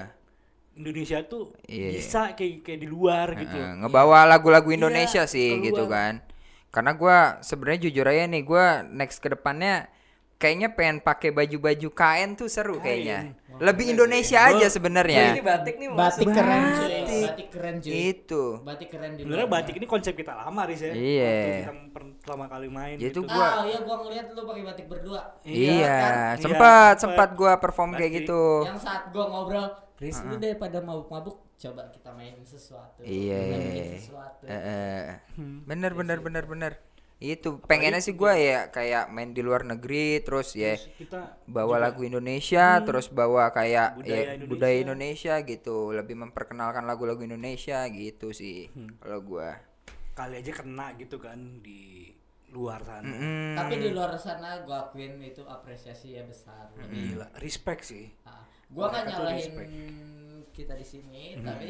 Indonesia tuh Iya. bisa kayak kayak di luar gitu. Heeh, ngebawa lagu-lagu Indonesia Iya, sih keluar. gitu kan. Karena gua sebenarnya jujur aja nih gua next ke depannya kayaknya pengen pakai baju-baju kain tuh seru kayaknya. Lebih Indonesia aja Nah, ini sebenarnya. batik nih batik masuk. keren cuy Batik. batik keren cuy Itu. batik keren di Sebenarnya luar. batik ini konsep kita lama Riz ya. Iya. Kita pertama kali main Ya itu gitu. gua- Ah, iya gua ngeliat lu pakai batik berdua. Iya, kan? sempat Iya, sempat gua perform kayak Batik. gitu. Yang saat gua ngobrol, Riz lu daripada mabuk-mabuk, coba kita mainin sesuatu. Iya. Kita bikin sesuatu. Eh, eh. Hmm. Bener bener bener bener. Itu pengennya sih gua ya kayak main di luar negeri terus ya Kita bawa lagu Indonesia terus bawa kayak Budaya ya, Indonesia. budaya Indonesia gitu lebih memperkenalkan lagu-lagu Indonesia gitu sih Hmm. kalau gua kali aja kena gitu kan di luar sana. Mm, Tapi di luar sana gua akuin itu apresiasi ya besar. Lebih. Gila, respect sih. Ah, gua nggak Mereka tuh nyalahin respect. kita di sini, tapi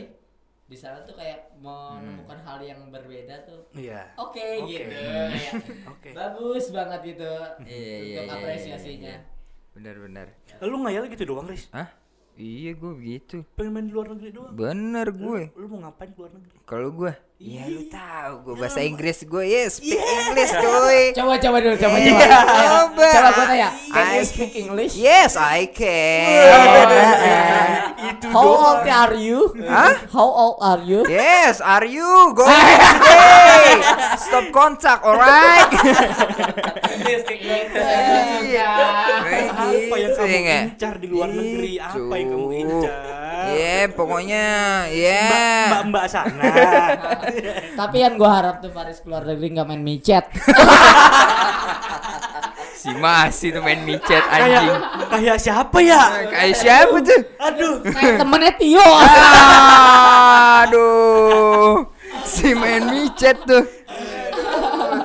di sana tuh kayak menemukan hal yang berbeda tuh. Iya. Oke Oke. gitu. Kayak Oke. Bagus banget gitu Iya, iya, untuk iya, apresiasinya. bener-bener Lu ngayal gitu doang, Riz? Hah? Iya gue begitu Pengen main di luar negeri doang. bener gue Lu mau ngapain di luar negeri? kalau gue ya lu tahu gue bahasa Inggris gue yes speak English cuy Coba coba dulu, coba Iya, coba. coba. Coba gua tanya, can you I speak English? yes I can How old are you? Hah? How old are you? Yes, are you going today? Stop contact, alright? Iya, Apa yang kamu ya incar di luar negeri? Apa yang kamu incar? Iya, pokoknya ya. Mbak-mbak sana. Tapi yang gua harap tuh Faris keluar negeri nggak main micet. Si masih tuh main micet anjing. kayak siapa ya? Kayak siapa tuh? Aduh. Kayak temennya Tio. Aduh. Si main micet tuh.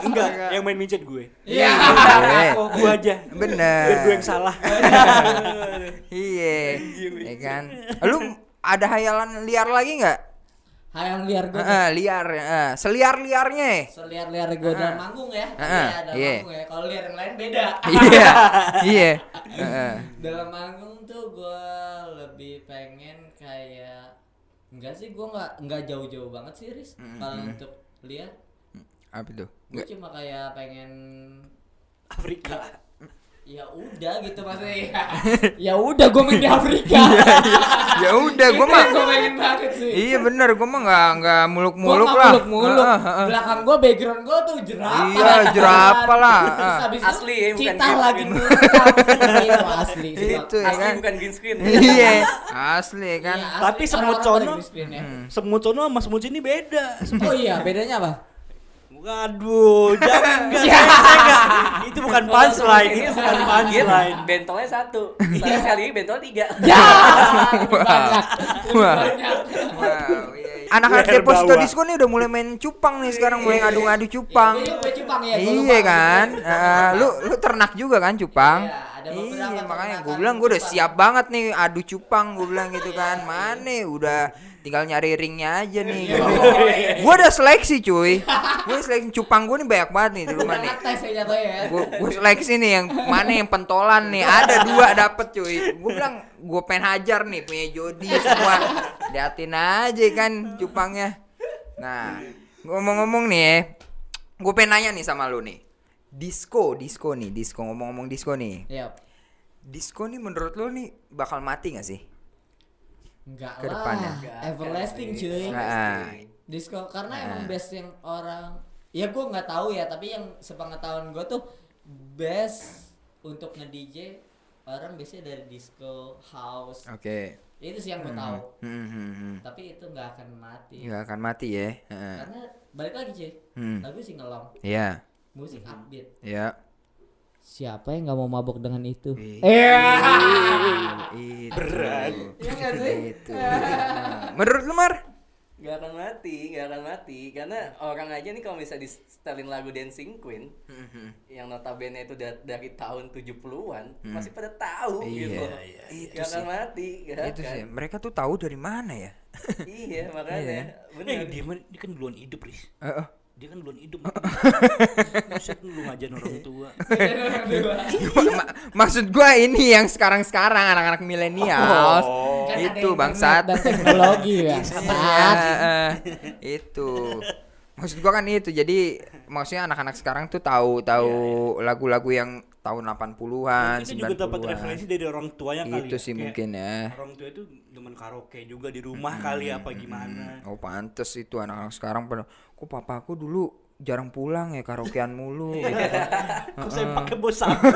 Enggak, yang main micet gue. Iya. Iya. Gue aja. Bener. Biar gue yang salah. Iya. Ya kan? Lu ada hayalan liar lagi nggak? Hayang liar gua. tuh. Heeh, liar, heeh. seliar-liarnya. ya? Seliar-liar gua dalam manggung ya. Tapi Heeh, ya dalam iya. manggung ya. Kalau liar yang lain beda. Iya. Iya. Heeh. dalam manggung tuh gua lebih pengen kayak enggak sih gua nggak nggak jauh-jauh banget sih Riz kalau untuk lihat Apa tuh? gue cuma kayak pengen Afrika. Ya udah gitu maksudnya ya, ya udah gue main di Afrika ya udah gue mah gue pengen banget sih iya bener gue mah nggak nggak gue muluk-muluk nggak lah muluk-muluk Heeh, heeh. belakang gue background gue tuh jerapah Iya, jerapah lah. terus Ah. itu Asli ya, bukan cita green lagi itu asli itu ya Asli kan bukan green screen. iya asli kan Iya, asli. Tapi semut screen ya. Semut sono sama semut sini beda. oh iya bedanya apa Waduh, jangan enggak, Ya. saya- saya enggak. Itu bukan Kalau punchline, semut itu ini bukan sekali punchline. Bentolnya satu. Tapi sekali ini bentol tiga. ya banyak Wow, iya, iya. Anak-anak bawah. disco nih udah mulai main cupang nih sekarang mulai ngadu-ngadu cupang. Iya, ya, Iya kan? Lu lu ternak juga kan cupang? Iya, Iya, makanya gue bilang gue udah siap banget nih adu cupang gue bilang gitu kan. Mana udah tinggal nyari ringnya aja nih. Iya, gue udah seleksi cuy. Gue seleksi cupang gue nih banyak banget nih di rumah nih. ya. Ya gue seleksi nih yang mana yang pentolan nih. Ada dua dapet cuy. Gue bilang gue pengen hajar nih punya Jody semua. Liatin aja kan cupangnya. Nah ngomong-ngomong nih ya gue pengen nanya nih sama lu nih. Disco disco nih disco ngomong-ngomong disco nih. Iya. disco nih menurut lu nih bakal mati gak sih Enggak Ke lah. depannya. Everlasting cuy. nah, Disco karena Nah. emang best yang orang ya gue nggak tahu ya tapi yang sepengetahuan gue tuh best untuk nge DJ orang biasanya dari disco house oke itu sih yang gue tahu Hmm, hmm, hmm. tapi itu nggak akan mati nggak akan mati ya Heeh. karena balik lagi cuy Hmm. lagu sih ngelong Iya, musik upbeat iya. Siapa yang nggak mau mabuk dengan itu. Iya. Itu. Berat. Iya sih? Itu. Nah, Menurut lu Mar? Gak akan mati, gak akan mati. Karena orang aja nih kalau bisa di setelin lagu Dancing Queen yang notabene itu da- dari tahun 70-an masih pada tahu Iya, gitu. iya, itu gak akan sih. mati, gak Itu akan. sih. Mereka tuh tahu dari mana ya? Iya, makanya Iya. Eh, bener. dia, mah- dia kan duluan hidup, Riz. Heeh. Dia kan duluan hidup. Buset lu ngajarin orang tua. Ma- maksud gua ini yang sekarang-sekarang anak-anak milenial. Oh. Kan itu bangsat. teknologi ya Iya, itu. Maksud gua kan itu. Jadi maksudnya anak-anak sekarang tuh tahu tahu lagu-lagu yang tahun 80-an, Kita juga dapat 90-an. referensi dari orang tuanya kali. Itu ya. sih Kayak mungkin ya. Orang tua itu demen karaoke juga di rumah kali apa gimana. Oh pantes itu anak-anak sekarang pada kok papaku dulu jarang pulang ya karaokean mulu gitu. Kok saya pakai bos sabun?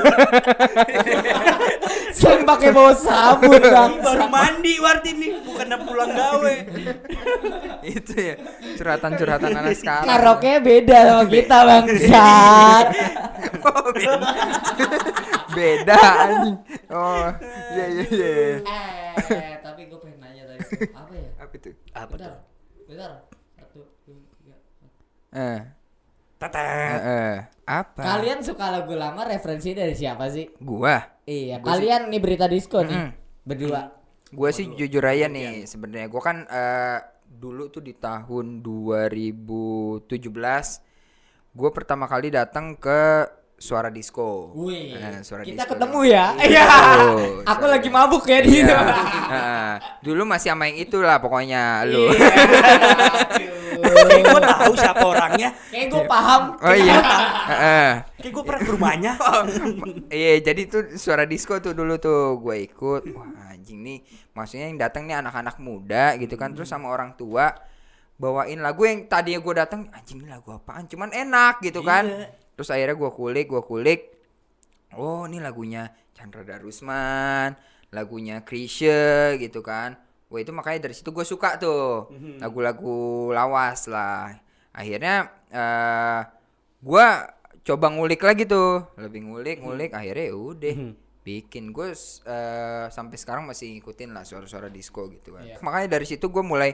saya pakai bawa sabun bang baru mandi Warti nih, bukan pulang gawe. itu ya curhatan-curhatan anak sekarang. karaoke beda sama kita Oh, beda. beda anjing. Oh, iya iya iya. eh tapi gue pengen nanya tadi apa ya Apa itu? Apa bentar tuh? bentar satu dua tiga Eh, Tetet. eh, eh. apa? kalian suka lagu lama referensi dari siapa sih Gua. iya kalian nih berita disco nih Mm. berdua Gua sih jujur aja nih sebenarnya gua kan eh, dulu tuh di tahun 2017 gua pertama kali datang ke Suara Disco. Wih, Eh, Suara kita Disco. ketemu ya? Iya. Betul, Aku Suara lagi mabuk ya di Iya. Heeh. dulu masih sama yang itulah pokoknya lu. Kayak gue tahu siapa orangnya. Kayak gue paham. oh iya. Heeh. Kayak gue pernah ke rumahnya. Iya, jadi tuh suara disco tuh dulu tuh gue ikut. Wah, anjing nih. Maksudnya yang datang nih anak-anak muda gitu kan terus sama orang tua bawain lagu yang tadinya gue datang anjing ini lagu apaan cuman enak gitu kan Iya. terus akhirnya gue kulik gue kulik oh ini lagunya Chandra Darusman lagunya Krisye gitu kan wah itu makanya dari situ gue suka tuh lagu-lagu lawas lah. Akhirnya eh gue coba ngulik lagi tuh. Lebih ngulik ngulik akhirnya ya udah bikin. Gue eh, sampai sekarang masih ngikutin lah suara-suara disco gitu kan. Iya. makanya dari situ gue mulai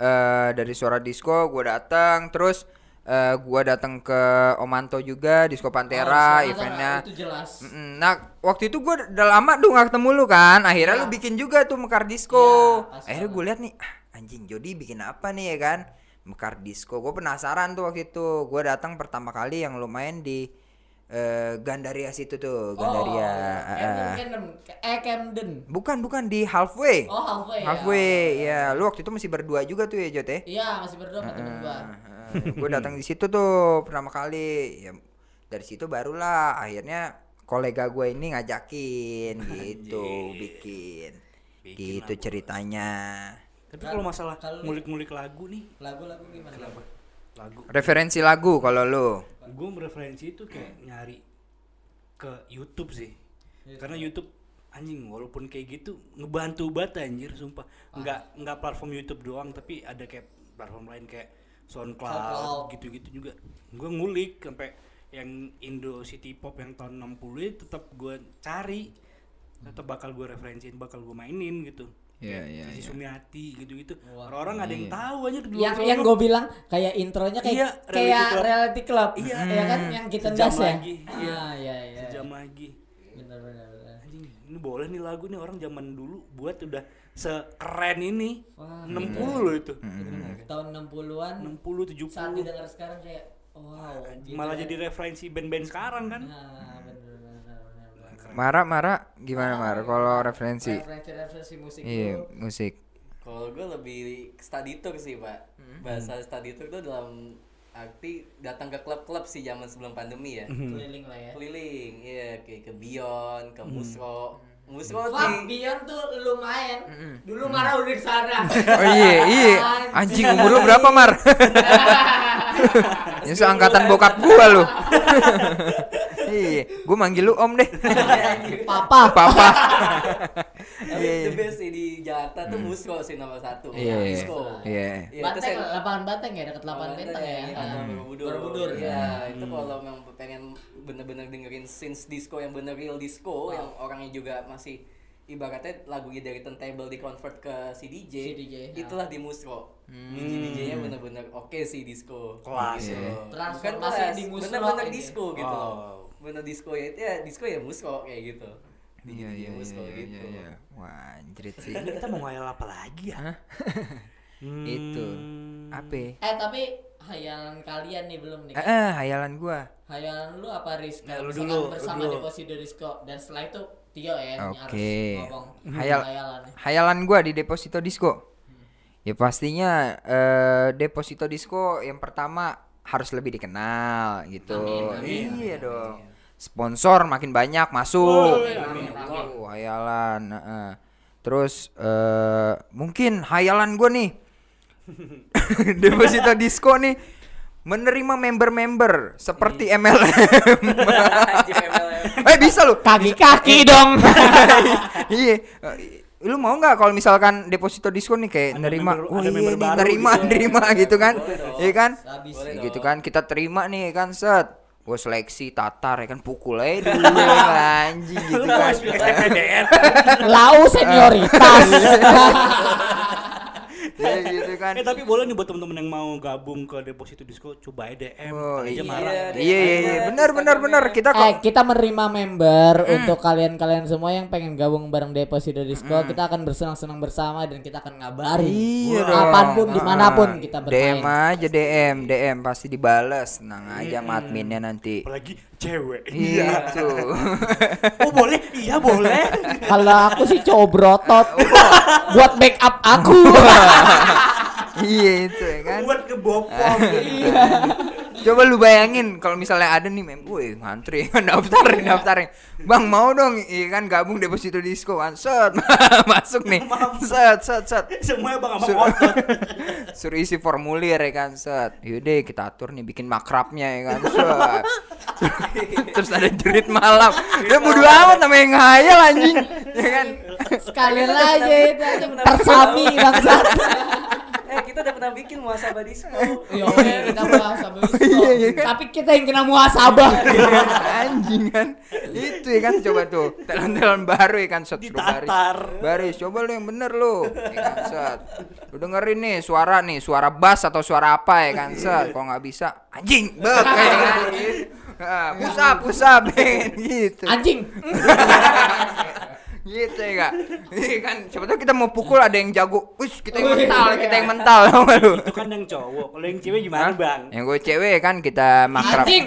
eh, dari suara disco gue datang. Terus eh, gue datang ke Omanto juga disco Pantera Oh, eventnya Itu jelas. Mm-mm. Nah waktu itu gue udah lama tuh gak ketemu lu kan Akhirnya lu bikin juga tuh Mekar Disco Iya, pas Akhirnya gue lihat nih ah, Anjing Jody bikin apa nih ya kan Mekar Disco Gue penasaran tuh waktu itu Gue datang pertama kali yang lu main di eh, Gandaria situ tuh Gandaria Oh, eh, eh. Camden, eh Camden. Bukan bukan di Halfway Oh halfway. ya. Halfway ya Lu waktu itu masih berdua juga tuh ya Jot ya Iya masih berdua sama temen gua. Gue datang di situ tuh pertama kali. Ya dari situ barulah akhirnya kolega gue ini ngajakin gitu bikin. Bikin gitu lagu. ceritanya. Tapi kalau masalah Kalau- ngulik-ngulik lagu nih, Lagu-lagu gimana? lagu. Referensi lagu kalau lu. Gue mereferensi itu kayak nyari ke YouTube sih. Karena YouTube anjing walaupun kayak gitu ngebantu banget anjir sumpah. Nggak nggak platform YouTube doang tapi ada kayak platform lain kayak SoundCloud, gitu-gitu juga. Gue ngulik sampai yang Indo City Pop yang tahun 60 itu tetap gue cari tetap bakal gue referensiin bakal gue mainin gitu. Iya, iya, Sisi iya. Sumiati gitu-gitu. Orang-orang ada yang iya. tahu aja di luar yang yang gue bilang kayak intronya kayak Iya, kayak reality club. reality club. Iya. ya kan? Yang kita Sejam das ya? lagi, iya. ah iya iya. Sejam lagi. Benar benar benar anjing ini boleh nih lagu nih orang zaman dulu buat udah sekeren ini. Wah, 60 loh itu. Tahun 60-an 60 70 saat didengar sekarang kayak wow Anjing, gitu malah kan. jadi referensi band-band sekarang kan. Nah benar benar benar benar Mara Mara gimana Mara? Kalau referensi. referensi referensi musik iya musik. Kalau gue lebih study tour sih pak. Bahasa study tour itu dalam arti datang ke klub-klub sih zaman sebelum pandemi ya. keliling lah ya. Keliling, iya kayak ke Beyond, ke Musro. Musro Fuck, sih. Bion tuh lumayan. Dulu marah udah di sana. oh iya iya anjing umur lu berapa Mar ya seangkatan bokap gua lu iya gua manggil lu om deh Papa. papa Tapi the best sih di Jakarta tuh Musro sih nomor satu. iya Disco. iya Iya, itu Banteng, saya- lapangan Banteng ya dekat lapangan Benteng ya. Iya, Ah. Borobudur. Borobudur. Iya, itu kalau memang pengen bener-bener dengerin since disco yang bener real disco yang orangnya juga masih ibaratnya lagunya dari turntable di convert ke CDJ, CDJ, ya. itulah di Musro. DJ DJ-nya bener-bener oke sih disco. Kelas, Gitu. ya. Bukan Transformasi kelas, di Musro bener-bener ini. disco gitu loh. Oh. Bener disco ya, ya disco ya Musro kayak gitu. iya iya Musro iya gitu. iya iya wah anjrit sih Ini kita mau ngayal apa lagi ya Hah? Hmm, itu apa Eh tapi hayalan kalian nih belum nih. eh, eh hayalan gua Hayalan lu apa Riz? Nah, Kalau lu dulu, lu bersama dulu. Deposito Disco dan setelah itu Tio ya Oke. ngomong. Hayal- hayalan gua di deposito disco. Ya pastinya eh, deposito disco yang pertama harus lebih dikenal gitu. Amin, amin, iya dong. Sponsor makin banyak masuk. Amin, amin. Oh, hayalan heeh. terus eh, mungkin hayalan gua nih. Deposito disco nih menerima member-member seperti MLM Anjir, MLM. eh bisa loh Kaki-kaki dong. iya Eh, lu mau nggak kalau misalkan deposito diskon nih kayak Ada nerima member- oh ada iya nih nerima gitu. nerima gitu kan iya kan. Boleh gitu dong. kan kita terima nih kan set gue seleksi tatar ya kan pukul aja dulu ya kan, anjing gitu kan Lau senioritas. ya gitu kan Eh tapi boleh nih buat temen-temen yang mau gabung ke deposito disco coba aja DM Oh, aja iya. marah. iya iya iya benar benar benar kita eh, kok kita menerima member untuk kalian-kalian semua yang pengen gabung bareng Deposito Disco. Kita akan bersenang-senang bersama dan kita akan ngabarin. Iya dong. Kapan pun, Ah, di mana pun kita bermain. DM aja DM DM pasti dibales tenang aja sama adminnya nanti Apalagi cewek. iya tuh Oh boleh? Iya boleh. Kalau aku sih cowok brotot buat backup aku. iya itu ya kan Buat ngebopong. Coba lu bayangin kalau misalnya ada nih mem, woi ngantri daftarin daftarin. Bang mau dong, iya kan gabung deposito disco kan. Set masuk nih. Set set set. Semuanya bang sama Sur- otot. Suruh isi formulir ya kan set. Yaudah kita atur nih bikin makrabnya ya kan. Set. Terus ada jurit malam. Ya bodo amat namanya ngayal anjing. Ya kan. Sekalian aja itu aja persami bangsat. Eh kita udah pernah bikin muasabah disco. Yo, kita muasabah disco. Iya, iya kan? Tapi kita yang kena muasabah. anjing kan. Itu ya kan coba tuh. Talent-talent baru ya kan set baris. Ditatar. Baris, coba lu yang bener lu. Ya kan, set. Lu dengerin nih suara nih, suara bass atau suara apa ya kan, set. Kalau nggak bisa, anjing, bek ya kan. Gitu. Ah, ya kan, gitu. Anjing. Gitu ya kak. Iya kan, siapa tahu kita mau pukul ada yang jago. Wis, kita yang mental, kita yang mental, gak lu? Itu kan yang cowok. Kalau yang cewek gimana Hah? bang? Yang gue cewek kan kita makrab. Anjing.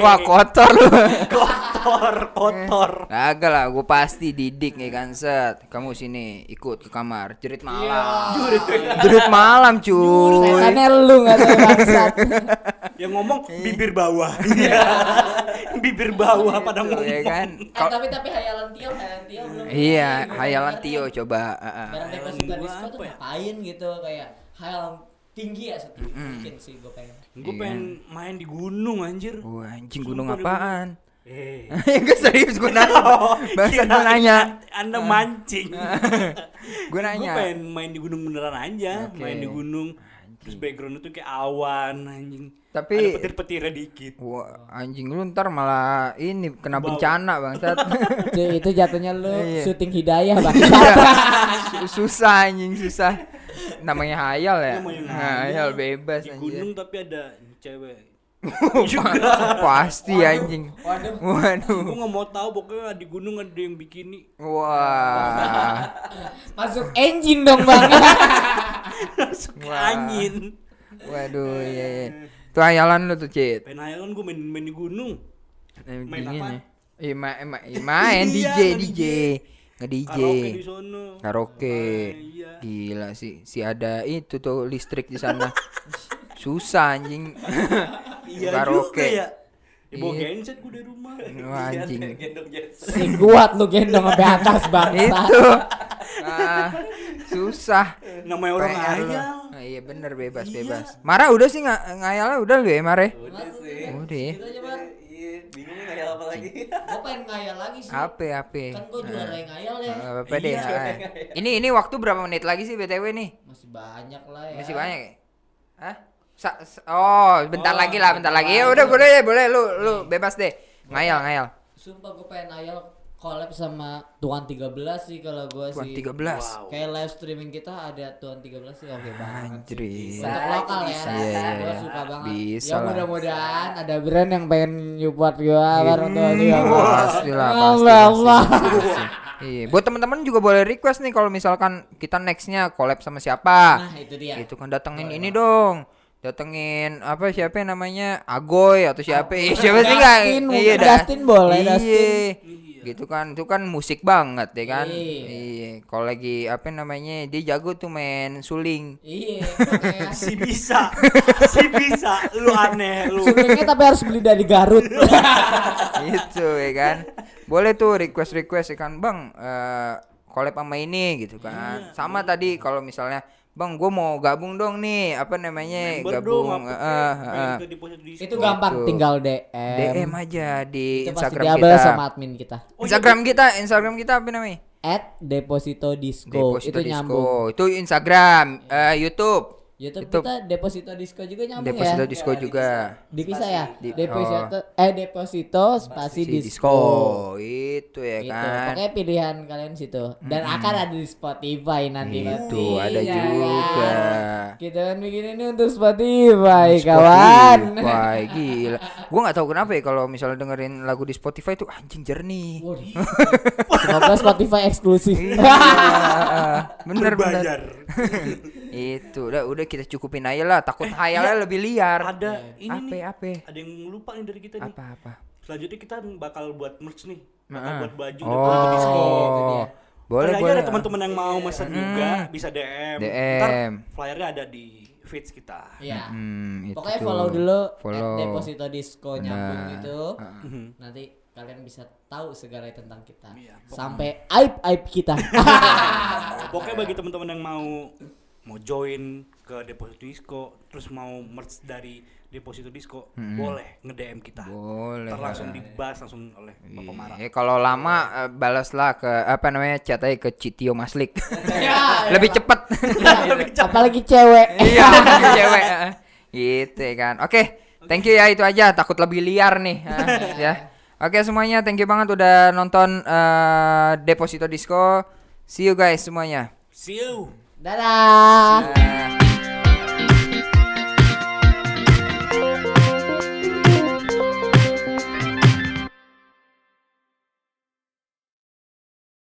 Wah kotor lu. kotor kotor Kagak lah, gue pasti didik nih kan set. Kamu sini ikut ke kamar, jerit malam. Jerit malam cuy. Setannya lu nggak tahu bangsat. yang ngomong bibir bawah Iya. bibir bawah pada Gitu, ngomong ya kan. Eh, tapi tapi hayalan Tio, hayalan Tio belum. iya, hayalan Tio nih. coba. uh, uh. Barang Hayalan deposito gua disco tuh apa ya? ngapain gitu kayak hayal tinggi ya setinggi mungkin sih gue pengen. gue pengen main di gunung anjir Wah, anjing gunung apaan? eh Enggak serius gue nanya. Bangsa gue kirain nanya. anda mancing Gue gue nanya. pengen main di gunung beneran aja main di gunung terus background itu kayak awan anjing Tapi- ada petir-petirnya dikit Wah, anjing lu ntar malah ini kena Bau. bencana bangsat. itu, itu jatuhnya lu Iya. syuting hidayah bang. Su- susah anjing susah. Namanya hayal ya. Namanya Hayal bebas di anjing. gunung tapi ada cewek Pasti anjing. Waduh. Waduh. gue nggak mau tahu pokoknya di gunung ada yang bikini Wah. Masuk engine dong bang. masuk Wah. angin Waduh, iya, iya. Itu hayalan lu tuh, Cit. pengen hayalan gue main main di gunung Main dingin apa? ya. Iya, ma- eh, ma- eh, main Iya, DJ. DJ. Karaoke di sono Karaoke. Iya Gila sih, si ada itu tuh listrik di sana. Susah anjing. Iya juga ya ya bawa Iya. genset gue dari rumah Wah, anjing. Gendong Jetson. si kuat lu gendong sampai atas bang. itu. Ah, susah. namanya orang PR ngayal Ah, iya bener bebas Iya. bebas. Marah udah sih nggak ngayalnya udah lu ya Mare. Udah sih. Udah ya. Iya, bingung ngayal apa lagi. Gue pengen ngayal lagi sih. Apa apa? Kan gue juara yang ngayal ya. Apa-apa deh. Iya. ah. Ini ini waktu berapa menit lagi sih BTW nih? Masih banyak lah ya. Masih banyak ya? Hah? Sa- sa- oh, bentar Oh, lagi lah, bentar lagi. Ya udah, boleh, boleh lu lu bebas deh. Ngayal, ngayal. Sumpah gue pengen ngayal collab sama Tuan 13 sih kalau gue Tuan sih. 13. Wow. Kayak live streaming kita ada Tuan 13 sih oke banget. sih. Anjrit. Untuk lokal ya. Bisa, iya, iya, Gue iya. suka banget. Bisa ya mudah-mudahan ada brand yang pengen support gue bareng Tuan 13. Pasti lah, pasti. Allah, pasti. Iya, buat teman-teman juga boleh request nih kalau misalkan kita nextnya collab sama siapa. Nah, itu dia. Itu kan datengin ini dong. Datengin apa siapa yang namanya Agoy atau siapa? Eh, siapa sih mungkin Iya, dah. Dustin boleh, Iya. Dustin. Gitu kan, itu kan musik banget ya kan. Iya. Iya. Kalau lagi apa namanya? Dia jago tuh main suling. Iya, si bisa si bisa lu aneh lu Sulingnya tapi harus beli dari Garut. gitu ya kan. Boleh tuh request-request ya kan, Bang. eh collab sama ini gitu kan. Sama tadi kalau misalnya Bang, gue mau gabung dong nih, apa namanya? member gabung dong ke deposit disco. itu gampang Gitu. tinggal DM. DM aja di Itu Instagram kita. sama admin kita. Oh, iya, Instagram kita, Instagram kita apa namanya? At Deposito Disco. Deposito itu Disco. nyambung. Itu Instagram, eh, YouTube. YouTube, YouTube. kita Deposito Disco juga nyambung Deposito ya. Disco juga. Dipisah ya? Di- Deposito eh Deposito spasi Si Disco. Itu ya Gitu. kan. Pokoknya pilihan kalian situ. Dan akan ada di Spotify nanti Itu pasti, ada ya juga. kan? Kita kan bikin ini untuk Spotify, kawan. Spotify, gila. Gua nggak tahu kenapa ya kalau misalnya dengerin lagu di Spotify tuh anjing jernih. Semoga Spotify eksklusif. Iya, bener bener. Itu udah udah kita cukupin aja lah. Takut hayalnya lebih liar. ada ini Apa nih apa? ada yang lupa nih dari kita nih Apa apa? selanjutnya kita bakal buat merch nih bakal Heeh. buat baju Oh, itu dia. boleh boleh. ada teman-teman yang mau mesen juga bisa DM. DM. Ntar flyernya ada di feeds kita. Iya. Hmm, itu Pokoknya tuh. follow dulu Follow. at Deposito Disco nyambung Nah. gitu. Mhm. Nanti kalian bisa tahu segala tentang kita. Iya, Sampai aib aib kita. Pokoknya bagi teman-teman yang mau mau join ke Deposito Disco, terus mau merch dari Deposito Disco, boleh nge-DM kita. Boleh. Ntar langsung dibahas langsung oleh Bapak Mara. Ya kalau lama eh, balaslah ke apa namanya chat aja ke Citio Maslik. Ya, Lebih cepet. Apalagi cewek. Iya, cewek. eh. Gitu ya kan. Oke, thank you ya itu aja. Takut lebih liar nih. ah, ya. Oke semuanya, thank you banget udah nonton eh, Deposito Disco. See you guys semuanya. See you. Dadah. Eh,